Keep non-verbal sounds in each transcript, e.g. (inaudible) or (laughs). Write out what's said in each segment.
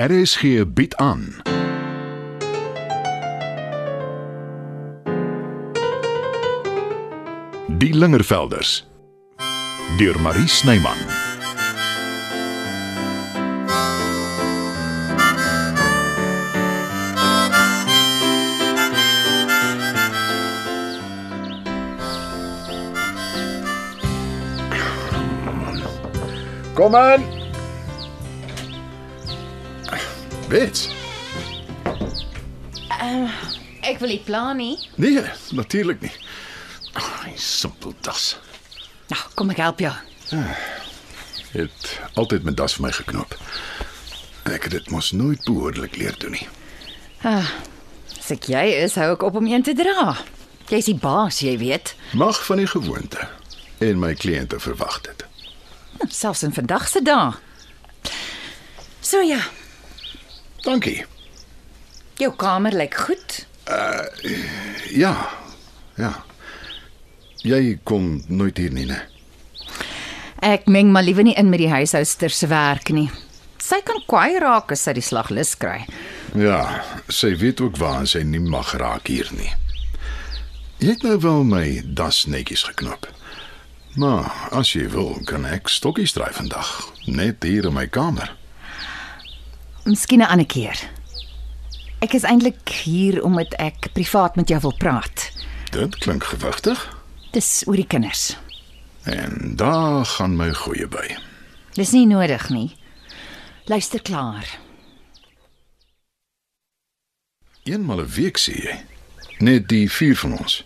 RSG bied aan. Die Lingervelders deur Marie Snyman. Kom aan. Bets. Ek wil nie plan nie. Nee, natuurlik nie. Ai, simpel das. Nou, kom ek help jou. Het altyd met das vir my geknop. Ek het dit mos nooit behoorlik leer doen nie. As ek jy is, hou ek op om een te dra. Jy's die baas, jy weet. Mag van die gewoonte en my kliënte verwag dit. Hm, Selfs in vandag se dae. So ja, Dankie. jou kamer lyk goed. Ja. Ja. Jy kom nooit hier nie, né? Ek meng maar liewe nie in met die huishouster se werk nie. Sy kan kwaai raak as sy die slag lus kry. Ja, sy weet ook waar sy nie mag raak hier nie. Jy het nou wel my das netjies geknop. Maar as jy wil, kan ek stokkies dryf vandag, net hier in my kamer. Miskien 'n ander keer. Ek is eintlik hier omdat ek privaat met jou wil praat. Dit klink gewigtig Dis oor die kinders. en daar gaan my goeie by. Dis nie nodig nie. Luister klaar. Eenmal 'n week sê jy. Net die vier van ons.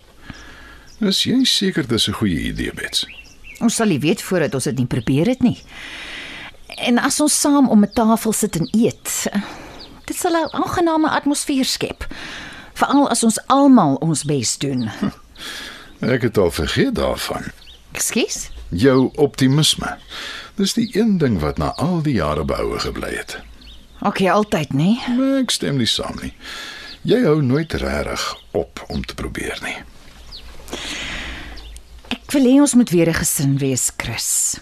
Is jy seker dis 'n goeie idee, Bets? Ons sal nie weet voordat ons dit nie probeer het nie. En as ons saam om 'n tafel sit en eet, dit sal 'n aangename atmosfeer skep. Veral as ons almal ons bes doen. (laughs) Ek het al vergeet daarvan. Ekskuus? Jou optimisme. Dis die een ding wat na al die jare behoue gebly het. OK, altyd, nê? Maar ek stem nie saam nie. Jy hou nooit regtig op om te probeer nie. Ek wil hê ons moet weer 'n gesin wees, Chris.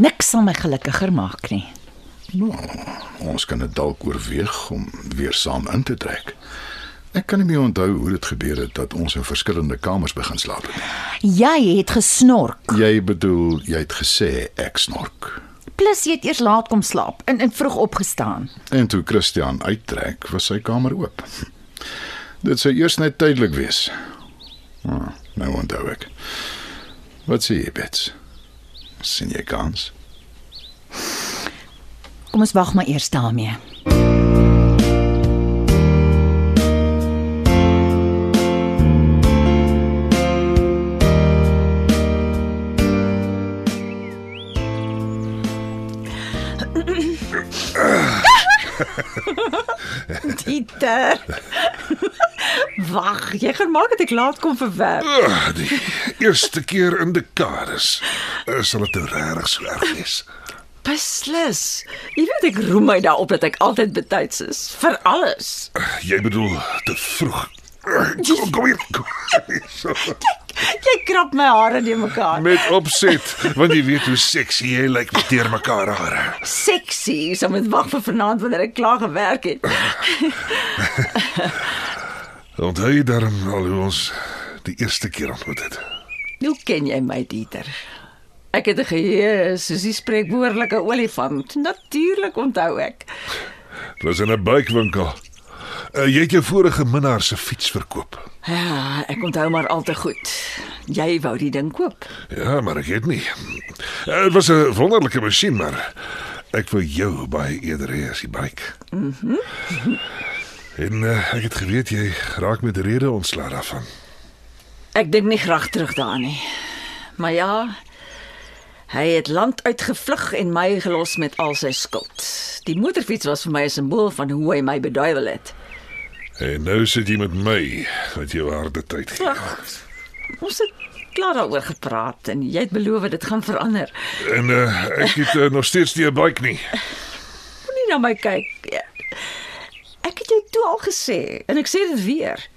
Niks sal my gelukkiger maak nie. Nou, ons kan dit dalk oorweeg om weer saam in te trek. Ek kan nie meer onthou hoe dit gebeur het dat ons in verskillende kamers begin slaap het nie. Jy het gesnork. Jy bedoel jy het gesê ek snork. Plus jy het eers laat kom slaap en, en vroeg opgestaan. En toe Christian uittrek, was sy kamer oop. Dit sou eers net tydelik wees. Ah, nou onthou ek. Wat sê jy, Bets? Sien jy kans? Kom ons wag maar eers daarmee. Dieter. Wag, jy gaan maak dat ek laat kom vir werk. Ah, die eerste keer in dekades sal dit nou regtig so erg wees. Beslis. Jy weet ek roem my daarop dat ek altyd betyds is vir alles. Jy bedoel te vroeg. Uh, Kom, kom hier. Kom. So, Jy krap my hare in mekaar. met opset, want jy weet hoe sexy jy lyk met teer mekaar hare. Sexy, so met wag vir vanaand wanneer ek klaar gewerk het. Onthou jy darm al hoe ons die eerste keer ontmoet het? Hoe ken jy my, Dieter? Ek het 'n geheue soos die spreekwoordelike olifant. Natuurlik onthou ek. Dit was in 'n buikwinkel. Uh, jy het jou vorige minnaar se fiets verkoop. Ja, ek onthou maar al te goed. Jy wou die ding koop. Ja, maar ek het nie. Uh, Dit was 'n wonderlike masjien, maar ek wou jou baie eerder hê as die bike. Mhm. (laughs) en uh, ek het geweet jy raak met rede ontslae daarvan. Ek dink nie graag terug daaraan nie. Maar ja, hy het land uitgevlug en my gelos met al sy skuld. Die motorfiets was vir my 'n simbool van hoe hy my beduiwel het. En nou sit jy met my wat jou harde tyd gee. Ag, ons het klaar daaroor gepraat en jy het beloof dit gaan verander. En uh, ek het uh, nog steeds nie 'n bike nie. Moenie na my kyk. Ek het jou toe al gesê en ek sê dit weer.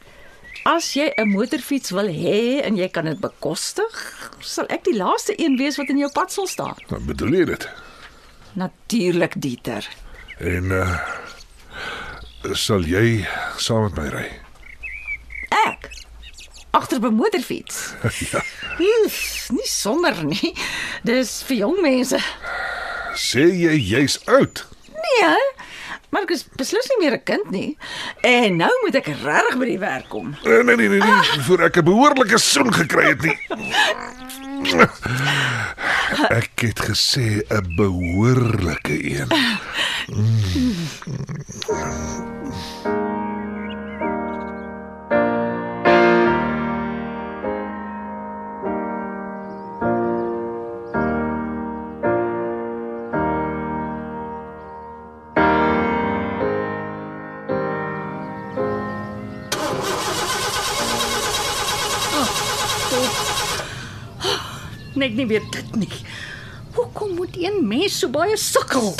As jy 'n motorfiets wil hê en jy kan dit bekostig, sal ek die laaste een wees wat in jou pad sal staan. Wat bedoel jy dit? Natuurlik, Dieter. En uh Sal jy saam met my ry? Ek agter op 'n motorfiets. (laughs) ja. Oef, nie sommer nie. Dis vir jong mense. Sê jy jy's oud? Nee, maar ek is beslis nie meer 'n kind nie. En nou moet ek regtig by die werk kom. Nee nee nee, nee, nee voor ek 'n behoorlike soen gekry het nie. Ek het gesê 'n behoorlike een. (laughs) Net nie weer dit nie. Hoekom moet een mens so baie sukkel?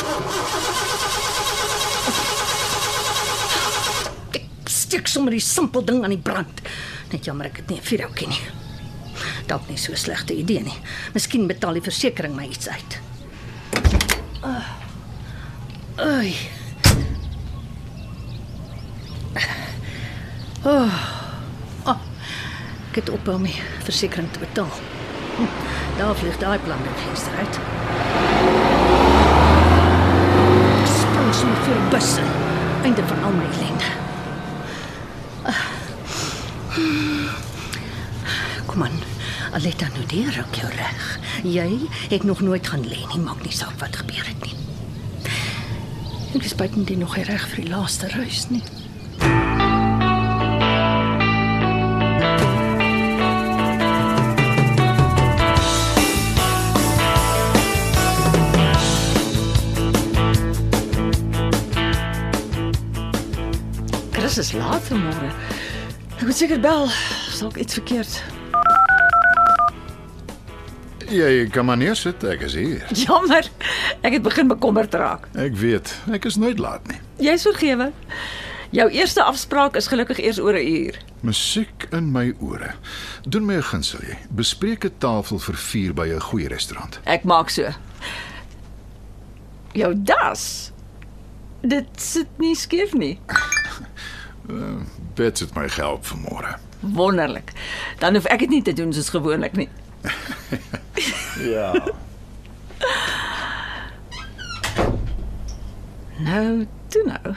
Ek steek sommer die simpel ding aan die brand. Net jammer ek het nie 'n vuurhoutjie nie. Dalk nie so slegte idee nie. Miskien betaal die versekerings my iets uit. Uh, Ai. Oh. oh. Ek het ophou om die versekerings te betaal. Hm, Daar vlieg daai plan met venster uit. Sprong sommer voor 'n bus. in. Einde van al my ellende. Ah. Kom aan. Aletta nou deur ook jou reg. Jy het nog nooit gaan lê nie, maak nie saak wat gebeur het nie. Ek is baie nie nog reg vir die laaste reis nie. Chris is laat vanmôre. Ek moet seker bel. Sal ek iets verkeerd. Jy kan maar neersit, ek is hier. Jammer. Ek het begin bekommerd raak. Ek weet, ek is nooit laat nie. Jy's vergewe. Jou eerste afspraak is gelukkig eers oor 'n uur. Musiek in my ore. Doen my 'n gunsel jy. Bespreek 'n tafel vir 4 by 'n goeie restaurant. Ek maak so. Jou das. Dit sit nie skief nie. Bet het my gehelp vanmôre. Wonderlik. Dan hoef ek dit nie te doen soos gewoonlik nie. (laughs) Ja. Nou, toe nou.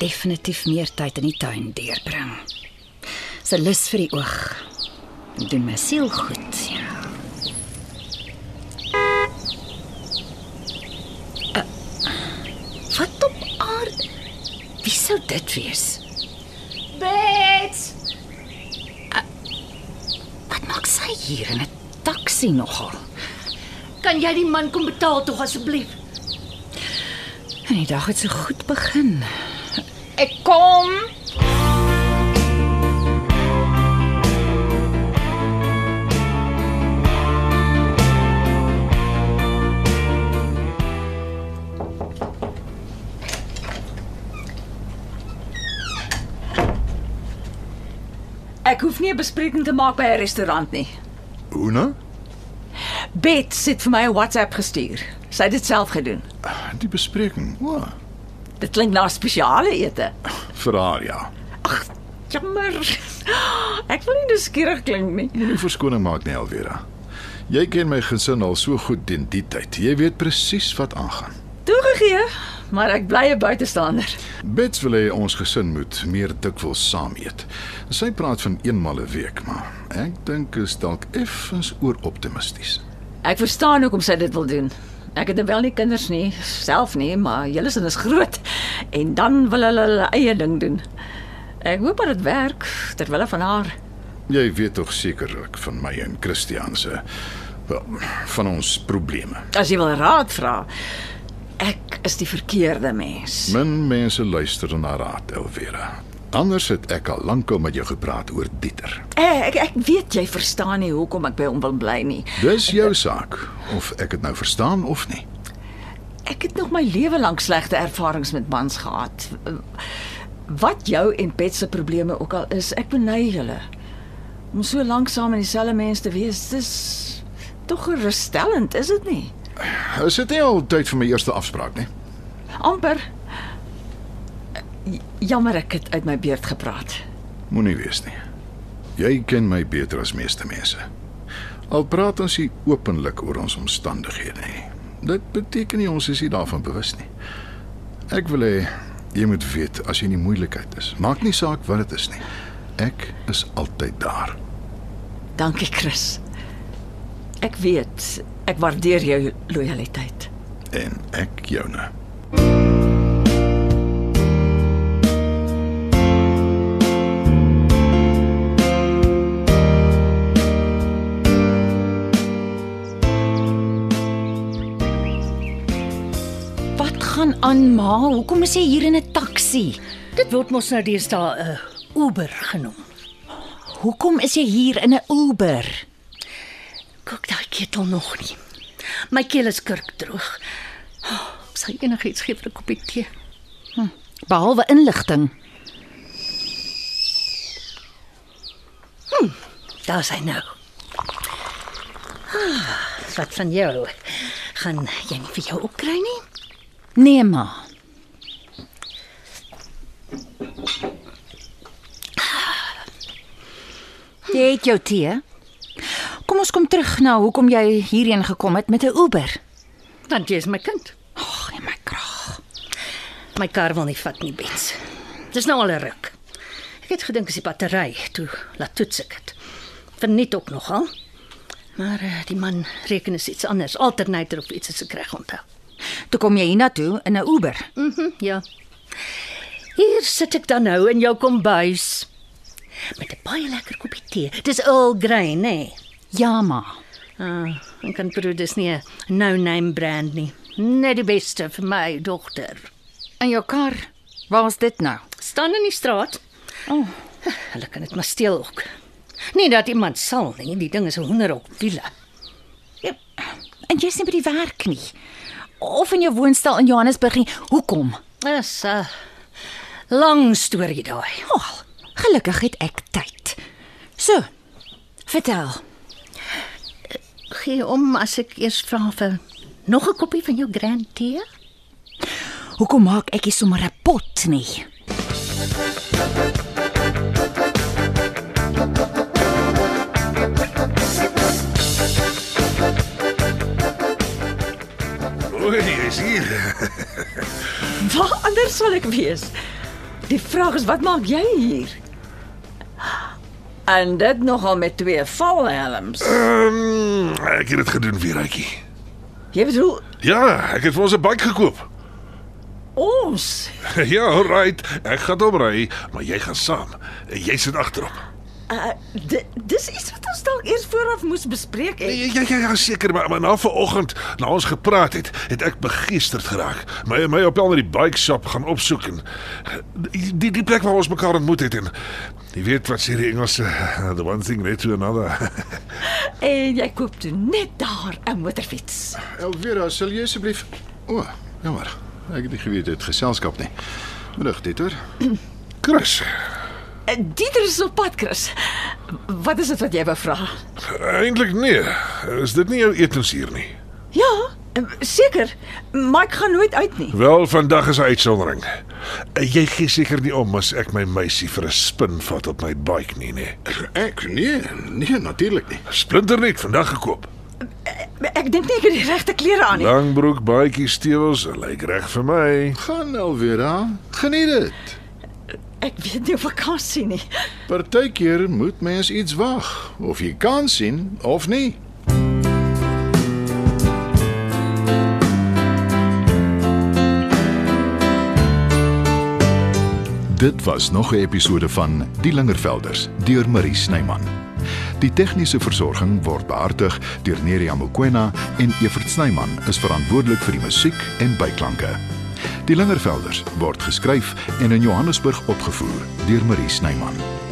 Definitief meer tyd in die tuin deurbring. 'n lus vir die oog. Doen my siel goed, ja. Uh, wat op aarde? Wie sou dit wees? Bets. Uh, wat maak sy hier in 'n taxi nogal? Kan jy die man kom betaal tog asseblief? En die dag het so goed begin. Ek kom. Ek hoef nie 'n bespreking te maak by 'n restaurant nie. Hoe nou? Bet het vir my 'n WhatsApp gestuur. Sy het dit self gedoen. Die bespreking. O, Dit klink na spesiale ete. vir haar ja. Jammer. Ek wil nie nuuskierig klink nie. Moenie verskoning maak nie, Elvira. Jy ken my gesin al so goed teen die tyd. Jy weet presies wat aangaan. Toegegee, maar ek bly 'n buitestander. Bets wil hê ons gesin moet meer dikwels saam eet. Sy praat van eenmal 'n week, maar ek dink is dalk effens ooroptimisties. Ek verstaan hoekom sy dit wil doen. Ek het wel nie kinders nie, self nie, maar julle sin is groot en dan wil hulle hulle eie ding doen. Ek hoop dat dit werk ter wille van haar. Jy weet tog sekerlik van my en Christian se wel, van ons probleme. As jy wil raad vra, ek is die verkeerde mens. Min mense luister na raad, Elvira. Anders het ek al lankal met jou gepraat oor Dieter. Eh, Ek ek weet jy verstaan nie hoekom ek by hom wil bly nie. Dis jou saak of ek dit nou verstaan of nie. Ek het nog my lewe lank slegte ervarings met mans gehad. Wat jou en Pet se probleme ook al is, ek beny julle. Om so lank saam met dieselfde mens te wees, dis tog gerusstellend, is dit nie? Is dit nie al tyd vir my eerste afspraak nie? amper jammer ek het uit my beurt gepraat. Moenie wees nie. Jy ken my beter as meeste mense. Al praat ons nie openlik oor ons omstandighede nie. Dit beteken nie ons is nie daarvan bewus nie. Ek wil hê jy moet weet as jy in die moeilikheid is. Maak nie saak wat dit is nie. Ek is altyd daar. Dankie Chris. Ek weet ek waardeer jou lojaliteit. En ek joune. Wat aan, ma? Hoekom is jy hier in 'n taxi? Dit word mos nou deesdae 'n uh, Uber genoem. Hoekom is jy hier in 'n Uber? Kook daai ketel nog nie. My keel is kurkdroog. Oh, ek sal enigiets gee vir 'n koppie tee. Behalwe inligting. Daar's hy nou. Ah, wat van jou? Gaan jy nie vir jou opkry nie? Nee, ma. Jy het jou tee. Kom ons kom terug na hoekom jy hierheen gekom het met 'n Uber. Want jy is my kind. Ag, nee my kraag. My kar wil nie vat nie, Bets. Dis nou al 'n ruk. Ek het gedink as die battery toe laat toets ek dit. Verniet ook nogal. Maar uh, die man reken is iets anders, alternator of iets as ek reg onthou. Toe kom jy hiernatoe in 'n Uber. Mhm, ja. Hier sit ek dan nou in jou kombuis met 'n baie lekker koppie tee. Dis Earl Grey, nê? Nee. Ja, ma. Ah, ek kan proe dis nie 'n no-name brand nie. Net die beste vir my dogter. In jou kar. Waar is dit nou? Staan in die straat. Oh, Hulle kan dit maar steel ook. Nie dat iemand sal nie, die ding is 'n hoender op wiele. ja. En jy's nie by die werk nie. Of in jou woonstel in Johannesburg nie. Hoekom? Dis 'n lang storie daai. Ag, gelukkig het ek tyd. So. Vertel. Gee om as ek eers vra vir nog 'n koppie van jou Grand Tee? Hoekom maak ek nie sommer 'n pot nie? O, jy's hier. Waar anders sal ek wees? Die vraag is wat maak jy hier? En dit nogal met twee valhelms. Ehm, um, ek het dit gedoen weer, Rykie. Jy bedoel Ja, ek het vir ons 'n bike gekoop. ons? (laughs) Ja, alright. Ek gaan hom ry, maar jy gaan saam. Jy sit agterop. Uh, di- dis iets wat ons dalk eers vooraf moes bespreek het. Ja, ja, ja, ja seker, maar, maar na vanoggend, na ons gepraat het, het ek begeesterd geraak. My my op na die bike shop gaan opsoek en die die, die plek waar ons mekaar ontmoet het en jy weet wat sê die Engelse, the one thing led to another. (laughs) En jy koop toe net daar 'n motorfiets. Elvira, sal jy asseblief O, oh, jammer. Ek het nie geweet dit geselskap nie. Middag, Dieter. Chris, Dieter is op pad, Chris. Wat is dit wat jy wou vra? eintlik nee. Is dit nie jou etens hier nie? Ja, uh, seker. Maar ek gaan nooit uit nie. Wel, vandag is 'n uitsondering. Jy gee seker nie om as ek my meisie vir 'n spin vat op my bike nie, nee. Ek nee, nee natuurlik nie. Splinternuut vandag gekoop. Ek dink nie ek het die regte klere aan nie. Langbroek, baadjie, stewels, lyk reg vir my. Gaan Elvira, geniet dit. Ek weet nie of ek kan sien nie. Partykeer moet mens iets wag, of jy kan sien of nie. Dit was nog 'n episode van Die Lingervelders deur Marie Snyman. Die tegniese versorging word behartig deur Neriya Mukwena en Evert Snyman is verantwoordelik vir die musiek en byklanke. Die Lingervelders word geskryf en in Johannesburg opgevoer deur Marie Snyman.